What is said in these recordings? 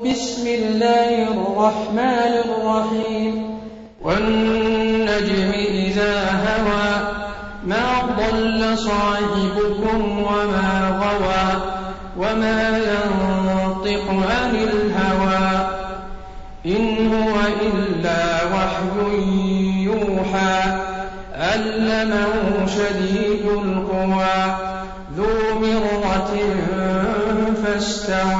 بسم الله الرحمن الرحيم. والنجم إذا هوى ما ضل صاحبكم وما غوى وما ينطق عن الهوى. إن هو إلا وحي يوحى علمه شديد القوى. ذو مرة فاستوى.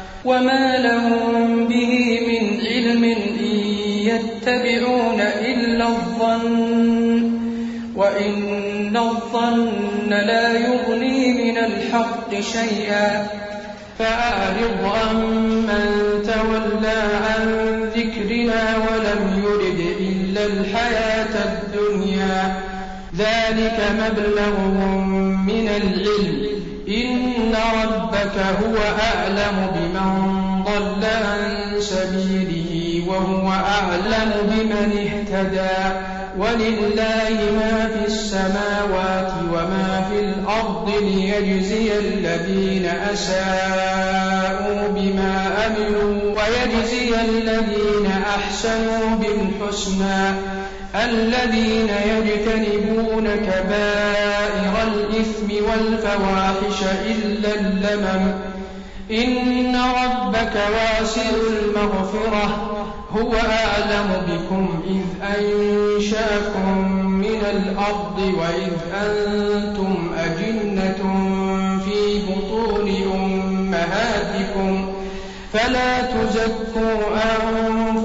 وما لهم به من علم إن يتبعون إلا الظن وإن الظن لا يغني من الحق شيئا فأعرض عمن تولى عن ذكرنا ولم يرد إلا الحياة الدنيا ذلك مبلغهم من العلم ربك هو أعلم بمن ضل عن سبيله وهو أعلم بمن اهتدى. ولله ما في السماوات وما في الأرض ليجزي الذين أساءوا بما أملوا ويجزي الذين أحسنوا بالحسنى. الذين يجتنبون كبائر الإثم والفواحش إلا اللمم. إن ربك واسع المغفرة. هو أعلم بكم إذ أنشأكم من الأرض وإذ أنتم أجنة في بطون أمهاتكم. فلا تزكوا أنفسكم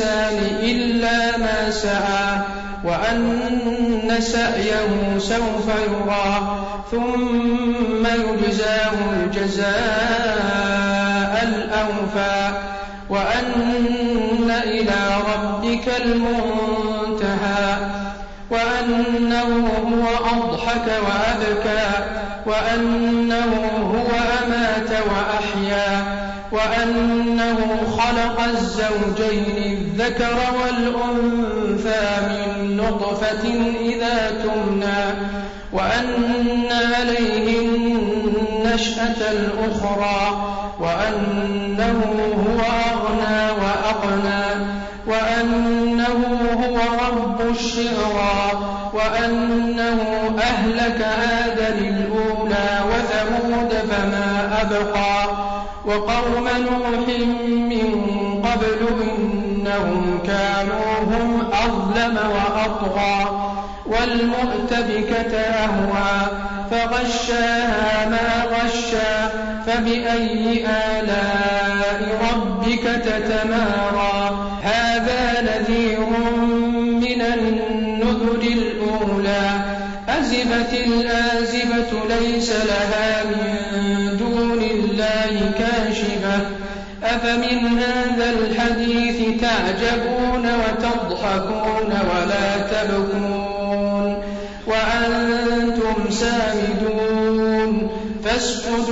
إلا ما سعى وأن سعيه سوف يرى ثم يجزاه الجزاء الأوفى. وأن إلى ربك المنتهى. وأنه هو أضحك وأبكى وأنه هو أمات وأحيا. وأنه خلق الزوجين الذكر والأنثى من نطفة إذا تمنى وأن عليه النشأة الأخرى وأنه هو أغنى وأقنى وأنه هو رب الشعرى وأنه أهلك عادا الأولى وثمود فما أبقى. وقوم نوح من قبل إنهم كانوا هم أظلم وأطغى والمؤتبكة أهوى فغشاها ما غشى فبأي آلاء ربك تتمارى هذا نذير من النذر الأولى أزفت الآزفة ليس لها من الله كاشفة. أفمن هذا الحديث تعجبون وتضحكون ولا تبكون وأنتم سامدون. فاسجدوا